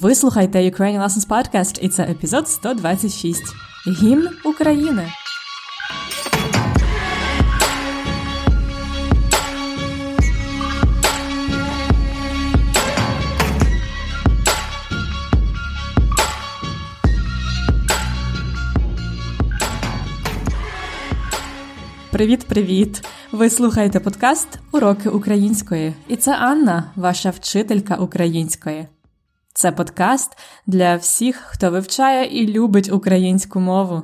Ви слухаєте Ukrainian Lessons Podcast і це епізод 126. Гімн України. Привіт-привіт! Ви слухаєте подкаст Уроки української. І це Анна, ваша вчителька української. Це подкаст для всіх, хто вивчає і любить українську мову.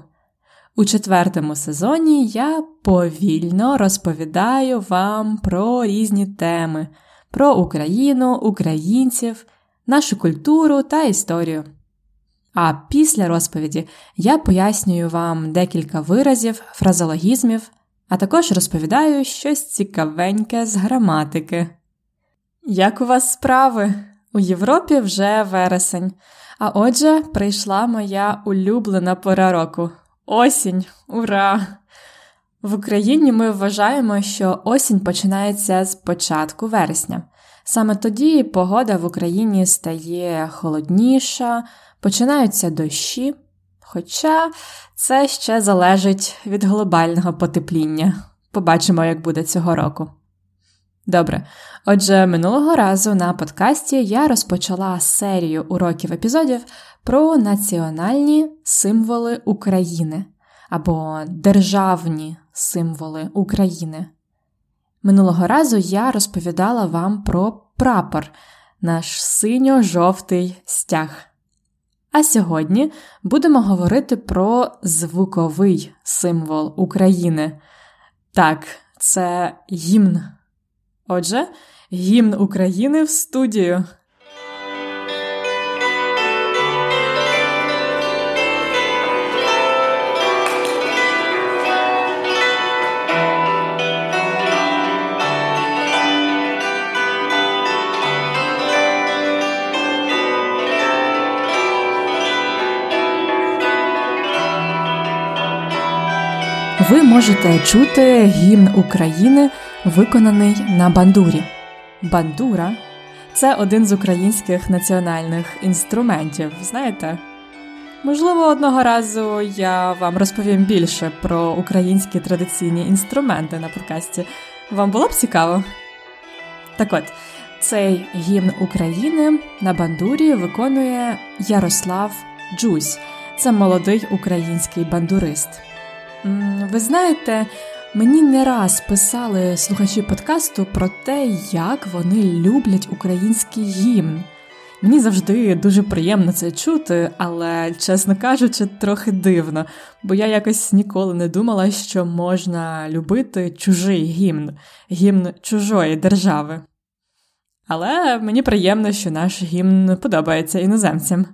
У четвертому сезоні я повільно розповідаю вам про різні теми, про Україну, українців, нашу культуру та історію. А після розповіді я пояснюю вам декілька виразів, фразологізмів, а також розповідаю щось цікавеньке з граматики. Як у вас справи? У Європі вже вересень, а отже, прийшла моя улюблена пора року осінь, ура! В Україні ми вважаємо, що осінь починається з початку вересня. Саме тоді погода в Україні стає холодніша, починаються дощі, хоча це ще залежить від глобального потепління. Побачимо, як буде цього року. Добре, отже, минулого разу на подкасті я розпочала серію уроків епізодів про національні символи України або державні символи України. Минулого разу я розповідала вам про прапор, наш синьо-жовтий стяг. А сьогодні будемо говорити про звуковий символ України. Так, це гімн. Отже, гімн України в студію. Ви можете чути гімн України, виконаний на бандурі. Бандура це один з українських національних інструментів, знаєте? Можливо, одного разу я вам розповім більше про українські традиційні інструменти на подкасті. Вам було б цікаво? Так от, цей гімн України на бандурі виконує Ярослав Джусь. Це молодий український бандурист. Ви знаєте, мені не раз писали слухачі подкасту про те, як вони люблять український гімн. Мені завжди дуже приємно це чути, але, чесно кажучи, трохи дивно, бо я якось ніколи не думала, що можна любити чужий гімн, гімн чужої держави. Але мені приємно, що наш гімн подобається іноземцям.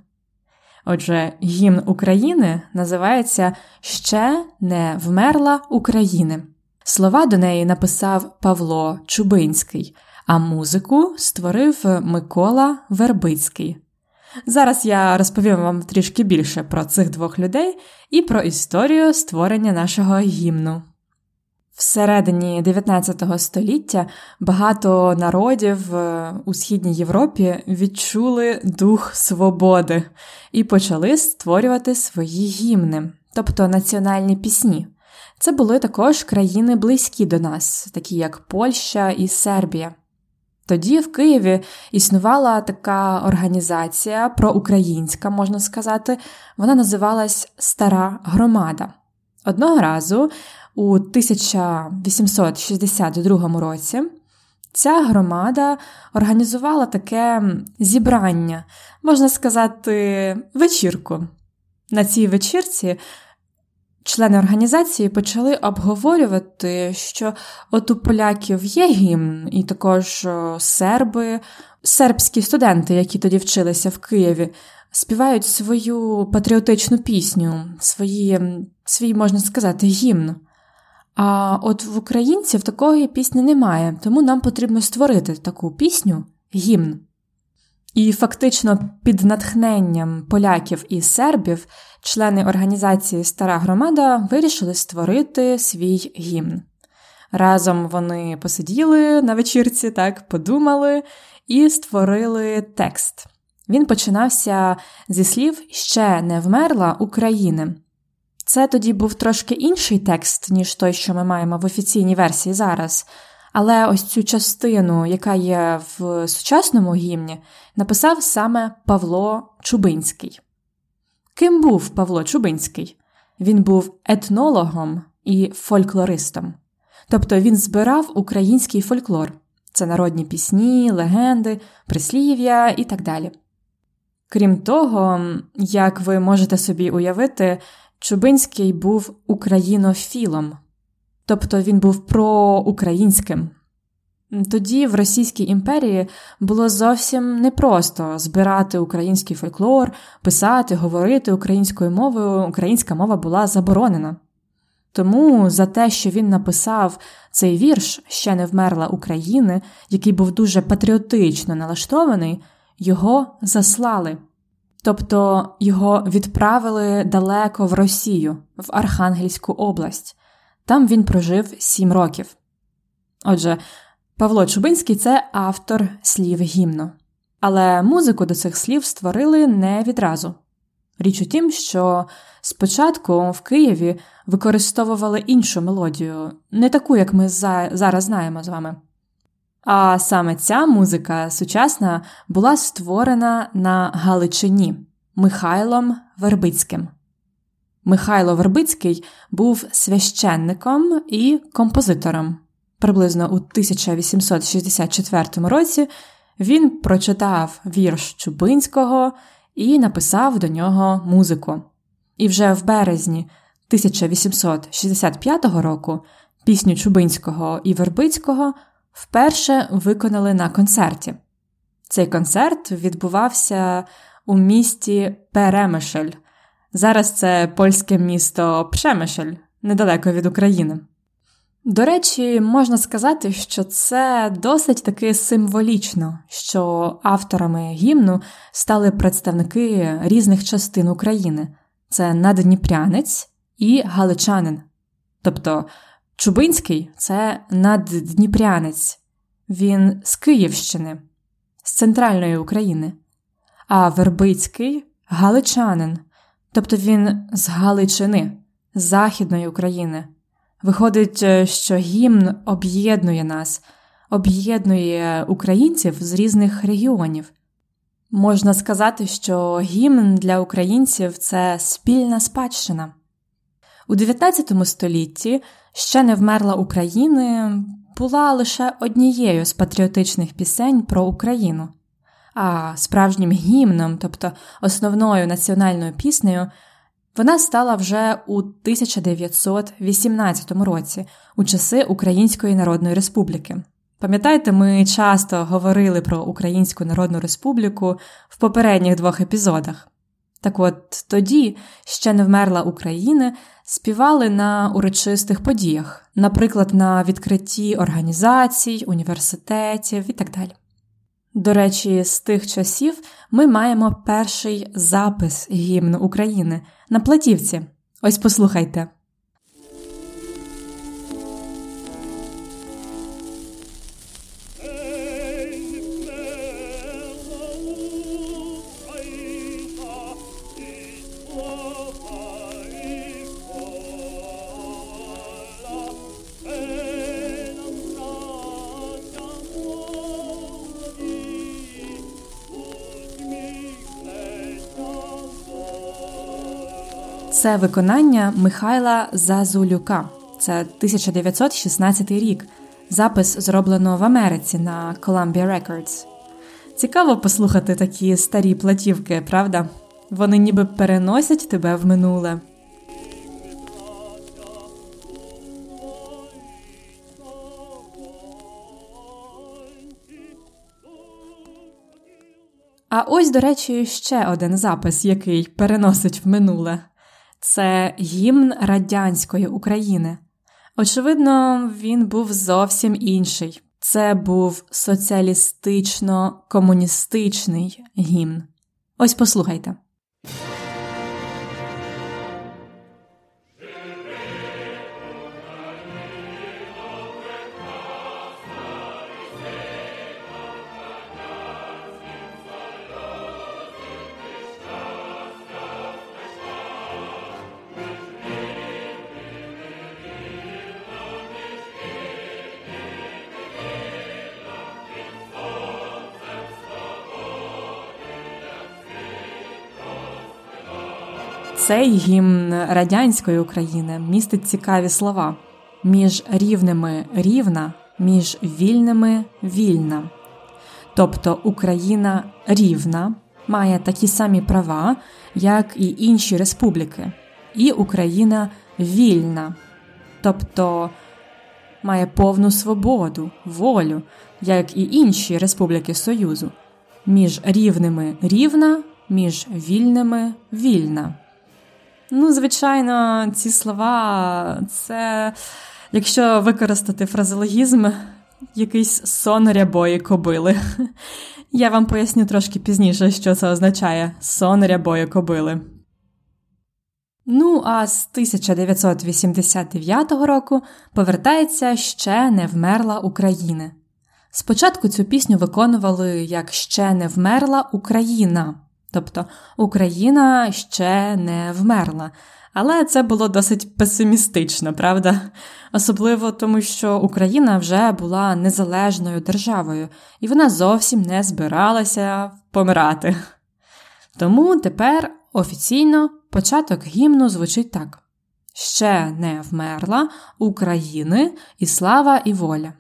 Отже, гімн України називається Ще не вмерла України. Слова до неї написав Павло Чубинський, а музику створив Микола Вербицький. Зараз я розповім вам трішки більше про цих двох людей і про історію створення нашого гімну. Всередині 19 століття багато народів е, у східній Європі відчули дух свободи і почали створювати свої гімни, тобто національні пісні. Це були також країни близькі до нас, такі як Польща і Сербія. Тоді в Києві існувала така організація проукраїнська, можна сказати, вона називалась Стара Громада. Одного разу у 1862 році ця громада організувала таке зібрання, можна сказати, вечірку. На цій вечірці члени організації почали обговорювати, що от у поляків є гімн, і також серби, сербські студенти, які тоді вчилися в Києві, співають свою патріотичну пісню, свої, свій, можна сказати, гімн. А от в українців такої пісні немає, тому нам потрібно створити таку пісню гімн. І фактично під натхненням поляків і сербів члени організації Стара Громада вирішили створити свій гімн. Разом вони посиділи на вечірці, так, подумали і створили текст. Він починався зі слів ще не вмерла України. Це тоді був трошки інший текст, ніж той, що ми маємо в офіційній версії зараз. Але ось цю частину, яка є в сучасному гімні, написав саме Павло Чубинський. Ким був Павло Чубинський? Він був етнологом і фольклористом. Тобто він збирав український фольклор це народні пісні, легенди, прислів'я і так далі. Крім того, як ви можете собі уявити, Чубинський був українофілом, тобто він був проукраїнським. Тоді в Російській імперії було зовсім непросто збирати український фольклор, писати, говорити українською мовою, українська мова була заборонена. Тому за те, що він написав цей вірш ще не вмерла України, який був дуже патріотично налаштований, його заслали. Тобто його відправили далеко в Росію, в Архангельську область. Там він прожив сім років. Отже, Павло Чубинський це автор слів гімну. Але музику до цих слів створили не відразу. Річ у тім, що спочатку в Києві використовували іншу мелодію, не таку, як ми зараз знаємо з вами. А саме ця музика сучасна була створена на Галичині Михайлом Вербицьким. Михайло Вербицький був священником і композитором. Приблизно у 1864 році він прочитав вірш Чубинського і написав до нього музику. І вже в березні 1865 року пісню Чубинського і Вербицького вперше виконали на концерті. Цей концерт відбувався у місті Перемишель. Зараз це польське місто Пшемишель, недалеко від України. До речі, можна сказати, що це досить таки символічно, що авторами гімну стали представники різних частин України: це наддніпрянець і галичанин. Тобто Чубинський це наддніпрянець, він з Київщини, з центральної України, а Вербицький галичанин, тобто він з Галичини, з Західної України. Виходить, е, що гімн об'єднує нас, об'єднує українців з різних регіонів. Можна сказати, що гімн для українців це спільна спадщина. У 19 столітті ще не вмерла України була лише однією з патріотичних пісень про Україну, а справжнім гімном, тобто основною національною піснею, вона стала вже у 1918 році, у часи Української Народної Республіки. Пам'ятаєте, ми часто говорили про Українську Народну Республіку в попередніх двох епізодах. Так от тоді ще не вмерла Україна, співали на урочистих подіях, наприклад, на відкритті організацій, університетів і так далі. До речі, з тих часів ми маємо перший запис гімну України на платівці. Ось послухайте. Це виконання Михайла Зазулюка. Це 1916 рік. Запис зроблено в Америці на Columbia Records. Цікаво послухати такі старі платівки, правда? Вони ніби переносять тебе в минуле. А ось, до речі, ще один запис, який переносить в минуле це гімн радянської України. Очевидно, він був зовсім інший. Це був соціалістично-комуністичний гімн. Ось послухайте. Цей гімн радянської України містить цікаві слова: між рівними рівна, між вільними вільна. Тобто Україна рівна, має такі самі права, як і інші республіки, і Україна вільна, тобто має повну свободу, волю, як і інші республіки Союзу, між рівними рівна, між вільними вільна. Ну, звичайно, ці слова це, якщо використати фразеологізм, якийсь сон рябої кобили. Я вам поясню трошки пізніше, що це означає сон рябої кобили. Ну, а з 1989 року повертається ще не вмерла Україна. Спочатку цю пісню виконували як ще не вмерла Україна, тобто Україна ще не вмерла. Але це було досить песимістично, правда? Особливо тому, що Україна вже була незалежною державою, і вона зовсім не збиралася помирати. Тому тепер офіційно початок гімну звучить так: Ще не вмерла України і слава і воля.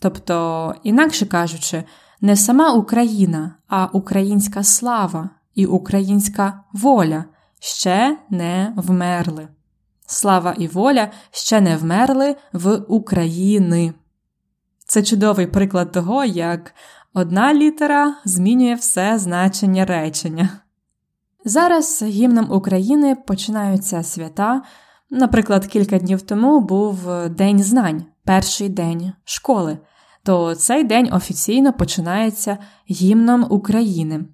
Тобто, інакше кажучи, не сама Україна, а українська слава і українська воля ще не вмерли. Слава і воля ще не вмерли в Україні. Це чудовий приклад того, як одна літера змінює все значення речення. Зараз гімном України починаються свята. Наприклад, кілька днів тому був День знань, перший день школи, то цей день офіційно починається гімном України.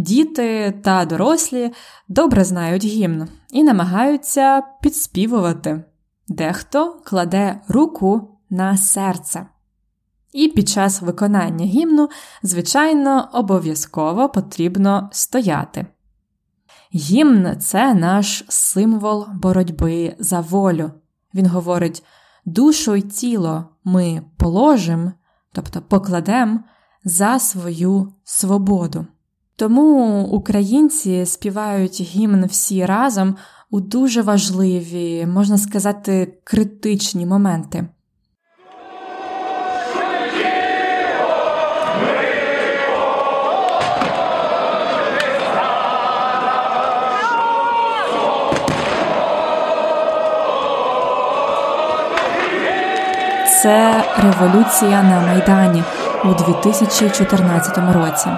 Діти та дорослі добре знають гімн і намагаються підспівувати. Дехто кладе руку на серце. І під час виконання гімну, звичайно, обов'язково потрібно стояти. Гімн це наш символ боротьби за волю. Він говорить: душу й тіло ми положимо, тобто покладемо за свою свободу. Тому українці співають гімн всі разом у дуже важливі, можна сказати, критичні моменти. Це революція на Майдані у 2014 році.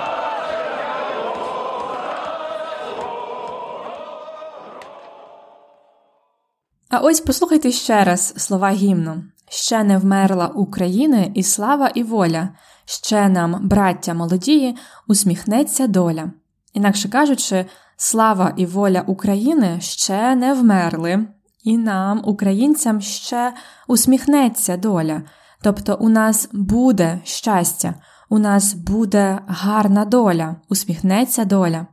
А ось послухайте ще раз слова гімну: ще не вмерла України і слава і воля, ще нам, браття молодії, усміхнеться доля. Інакше кажучи, слава і воля України ще не вмерли, і нам, українцям, ще усміхнеться доля. Тобто у нас буде щастя, у нас буде гарна доля, усміхнеться доля.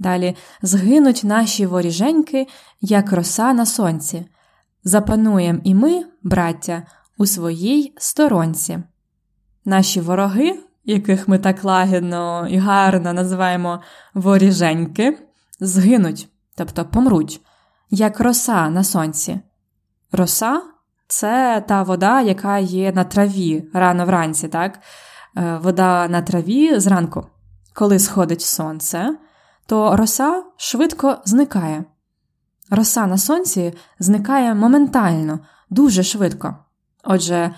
Далі згинуть наші воріженьки, як роса на сонці. Запануєм і ми, браття, у своїй сторонці. Наші вороги, яких ми так лагідно і гарно називаємо воріженьки, згинуть, тобто помруть, як роса на сонці. Роса це та вода, яка є на траві рано вранці, так? Е, вода на траві зранку, коли сходить сонце то роса швидко зникає. Роса на сонці зникає моментально, дуже швидко. Отже,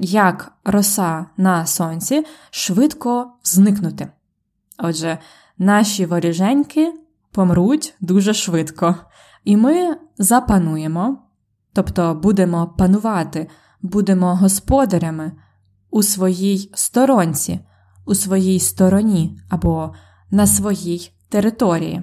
як роса на сонці швидко зникнути. Отже, наші воріженьки помруть дуже швидко, і ми запануємо, тобто будемо панувати, будемо господарями у своїй сторонці, у своїй стороні або на своїй території.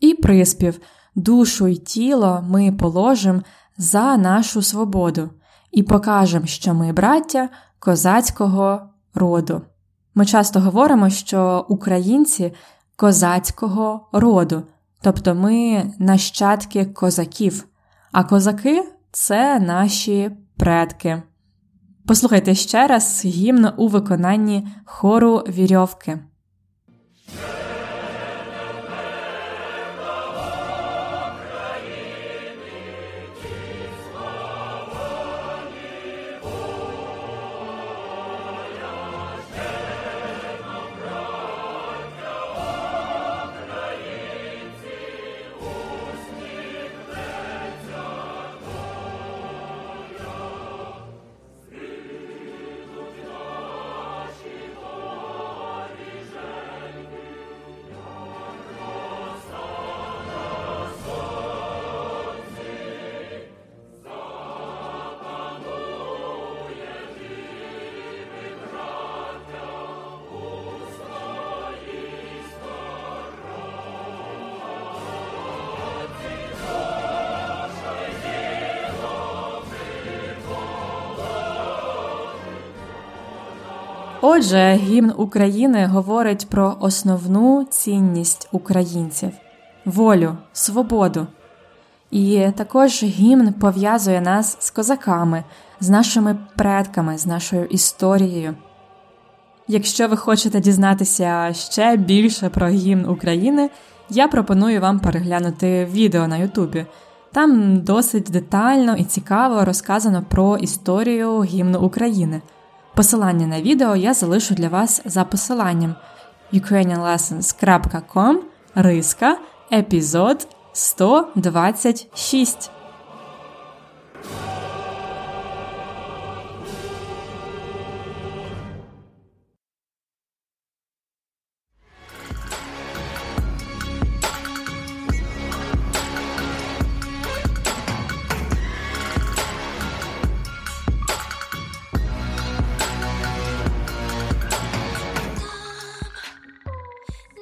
І приспів душу й тіло ми положим за нашу свободу і покажем, що ми браття козацького роду. Ми часто говоримо, що українці козацького роду, тобто ми нащадки козаків, а козаки це наші предки. Послухайте ще раз гімн у виконанні хору вірьовки. Отже, гімн України говорить про основну цінність українців волю, свободу. І також гімн пов'язує нас з козаками, з нашими предками, з нашою історією. Якщо ви хочете дізнатися ще більше про гімн України, я пропоную вам переглянути відео на Ютубі. Там досить детально і цікаво розказано про історію гімну України. Посилання на відео я залишу для вас за посиланням ukrainianlessons.com риска епізод 126.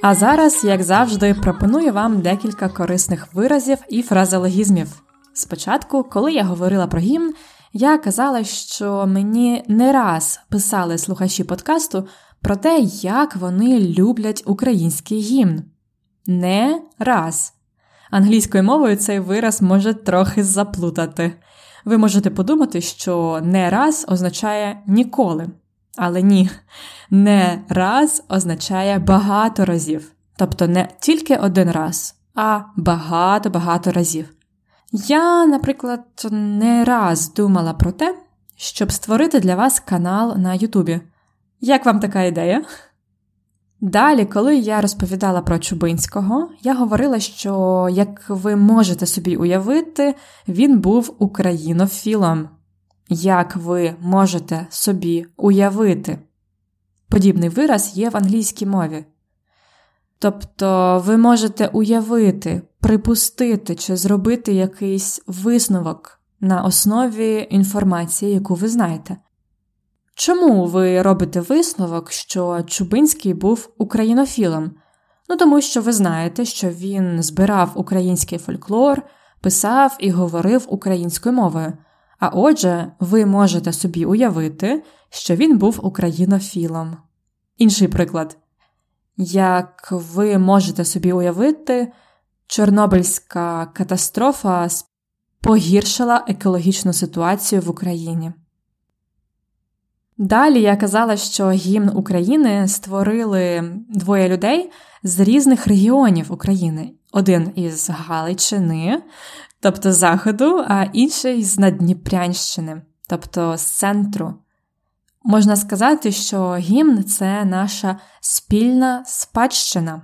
А зараз, як завжди, пропоную вам декілька корисних виразів і фразеологізмів. Спочатку, коли я говорила про гімн, я казала, що мені не раз писали слухачі подкасту про те, як вони люблять український гімн. Не раз. Англійською мовою цей вираз може трохи заплутати. Ви можете подумати, що не раз означає ніколи. Але ні, не раз означає багато разів. Тобто не тільки один раз, а багато-багато разів. Я, наприклад, не раз думала про те, щоб створити для вас канал на Ютубі. Як вам така ідея? Далі, коли я розповідала про Чубинського, я говорила, що, як ви можете собі уявити, він був українофілом. Як ви можете собі уявити? Подібний вираз є в англійській мові. Тобто ви можете уявити, припустити чи зробити якийсь висновок на основі інформації, яку ви знаєте. Чому ви робите висновок, що Чубинський був українофілом? Ну тому що ви знаєте, що він збирав український фольклор, писав і говорив українською мовою. А отже, ви можете собі уявити, що він був українофілом. Інший приклад. Як ви можете собі уявити, Чорнобильська катастрофа погіршила екологічну ситуацію в Україні. Далі я казала, що гімн України створили двоє людей з різних регіонів України: один із Галичини, тобто з заходу, а інший з Надніпрянщини, тобто з центру. Можна сказати, що гімн це наша спільна спадщина.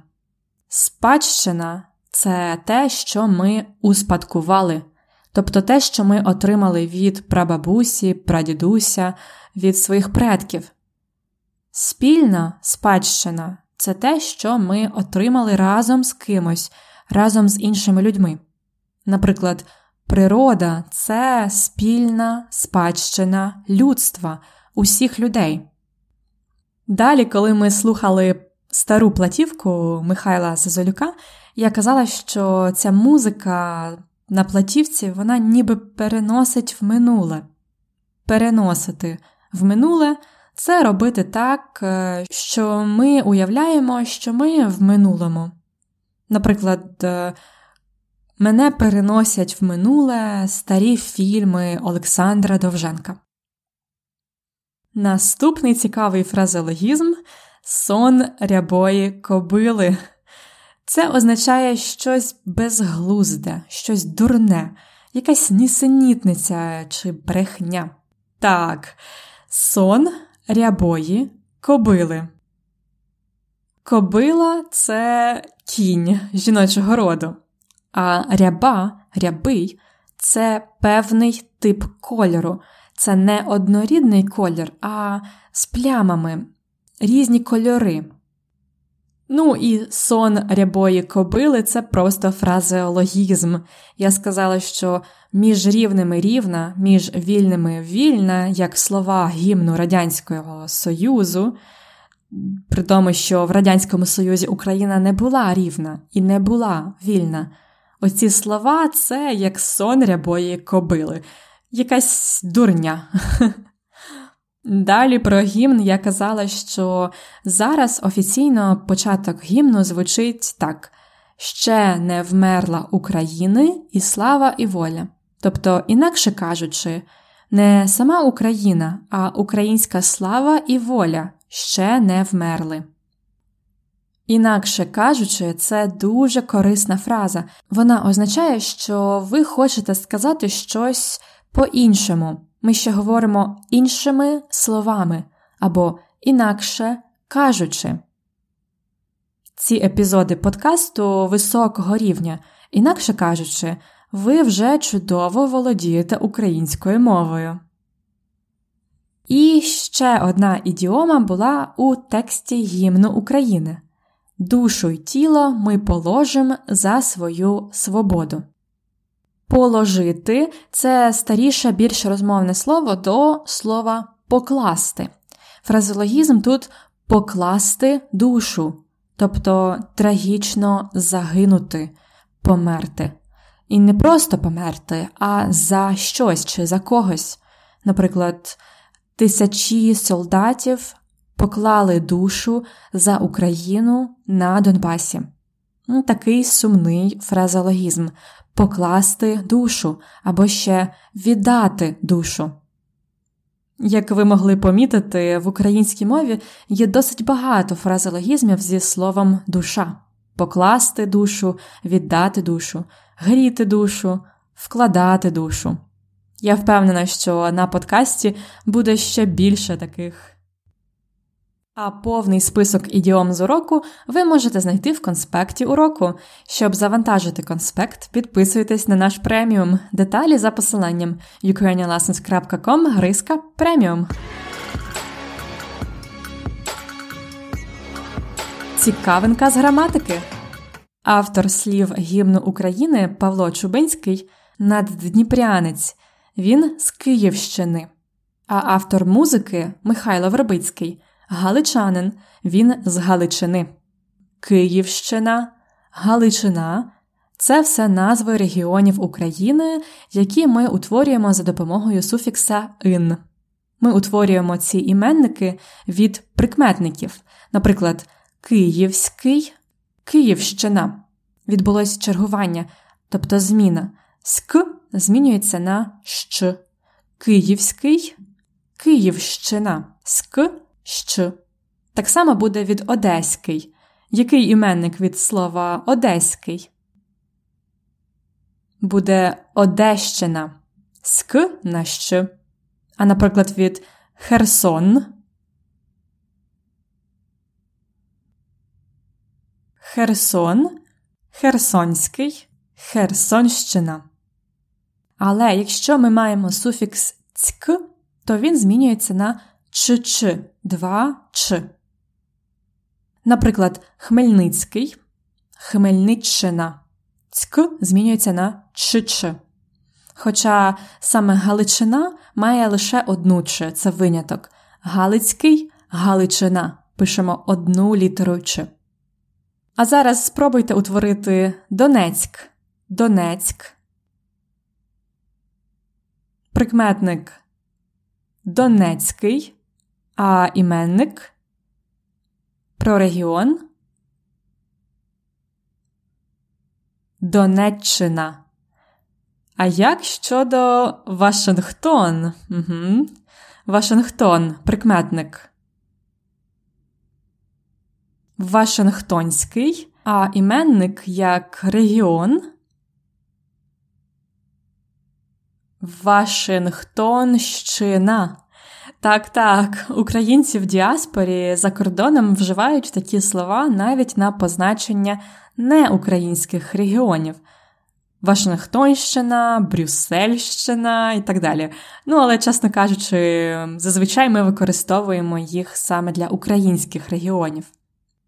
Спадщина це те, що ми успадкували, тобто те, що ми отримали від прабабусі, прадідуся, від своїх предків. Спільна спадщина це те, що ми отримали разом з кимось, разом з іншими людьми. Наприклад, природа це спільна спадщина людства, усіх людей. Далі, коли ми слухали стару платівку Михайла Зазолюка, я казала, що ця музика на платівці вона ніби переносить в минуле. Переносити в минуле це робити так, е, що ми уявляємо, що ми в минулому. Наприклад, е, мене переносять в минуле старі фільми Олександра Довженка. Наступний цікавий фразеологізм сон рябої кобили. Це означає щось безглузде, щось дурне, якась нісенітниця чи брехня. Так, сон рябої кобили. Кобила це кінь жіночого роду, а ряба, рябий це певний тип кольору. Це не однорідний колір, а з плямами, різні кольори. Ну і сон рябої кобили це просто фразеологізм. Я сказала, що між рівними рівна, між вільними вільна, як слова гімну Радянського Союзу, при тому, що в Радянському Союзі Україна не була рівна і не була вільна. Оці слова це як сон рябої кобили, якась дурня. Далі про гімн я казала, що зараз офіційно початок гімну звучить так: ще не вмерла України і слава і воля. Тобто, інакше кажучи, не сама Україна, а українська слава і воля ще не вмерли. Інакше кажучи, це дуже корисна фраза. Вона означає, що ви хочете сказати щось по-іншому. Ми ще говоримо іншими словами або інакше кажучи. Ці епізоди подкасту високого рівня, інакше кажучи, ви вже чудово володієте українською мовою. І ще одна ідіома була у тексті гімну України Душу й тіло ми положимо за свою свободу. Положити це старіше, більш розмовне слово до слова покласти. Фразеологізм тут покласти душу, тобто трагічно загинути, померти. І не просто померти, а за щось чи за когось. Наприклад, тисячі солдатів поклали душу за Україну на Донбасі. Ну, такий сумний фразеологізм покласти душу або ще віддати душу. Як ви могли помітити, в українській мові є досить багато фразеологізмів зі словом душа покласти душу, віддати душу, гріти душу, вкладати душу. Я впевнена, що на подкасті буде ще більше таких. А повний список ідіом з уроку ви можете знайти в конспекті уроку. Щоб завантажити конспект, підписуйтесь на наш преміум. Деталі за посиланням ukrainianlessons.com гриска преміум. Цікавинка з граматики. Автор слів гімну України Павло Чубинський наддніпрянець. Він з Київщини. А автор музики Михайло Вербицький Галичанин. Він з Галичини. Київщина, Галичина це все назви регіонів України, які ми утворюємо за допомогою суфікса ин. Ми утворюємо ці іменники від прикметників, наприклад, Київський, Київщина. Відбулось чергування, тобто зміна. Ск змінюється на щ. Київський, Київщина, ск щ. Так само буде від Одеський. Який іменник від слова Одеський? Буде Одещина ск на щ. А, наприклад, від Херсон. Херсон, Херсонський, Херсонщина. Але якщо ми маємо суфікс цьк, то він змінюється на ч-ч, два ч. Наприклад, Хмельницький, Хмельниччина. Цьк змінюється на ч-ч. Хоча саме Галичина має лише одну ч, це виняток. Галицький Галичина. Пишемо одну літеру ч. А зараз спробуйте утворити Донецьк, Донецьк. Прикметник Донецький, а іменник про регіон Донеччина. А як щодо Вашингтон? Угу. Вашингтон прикметник. Вашингтонський, а іменник як регіон. Вашингтонщина. Так, так, українці в діаспорі за кордоном вживають такі слова навіть на позначення неукраїнських регіонів. Вашингтонщина, Брюссельщина і так далі. Ну, але, чесно кажучи, зазвичай ми використовуємо їх саме для українських регіонів.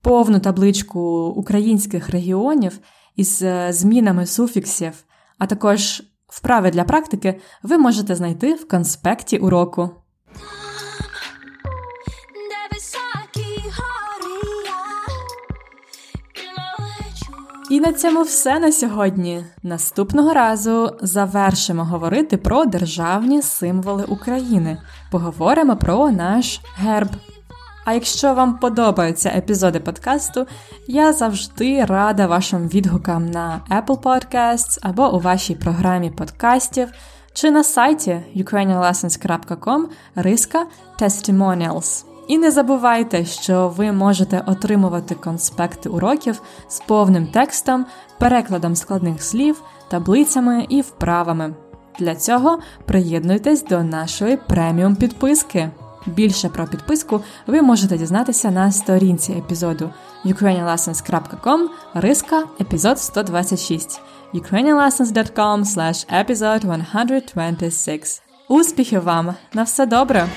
Повну табличку українських регіонів із е, змінами суфіксів, а також вправи для практики ви можете знайти в конспекті уроку. І на цьому все на сьогодні. Наступного разу завершимо говорити про державні символи України. Поговоримо про наш герб. А якщо вам подобаються епізоди подкасту, я завжди рада вашим відгукам на Apple Podcasts або у вашій програмі подкастів чи на сайті ukrainianlessons.com риска Testimonials. І не забувайте, що ви можете отримувати конспекти уроків з повним текстом, перекладом складних слів, таблицями і вправами. Для цього приєднуйтесь до нашої преміум підписки. Більше про підписку ви можете дізнатися на сторінці епізоду ukrainianlessons.com риска епізод 126 ukrainianlessons.com slash episode 126 Успіхів вам! На все добре!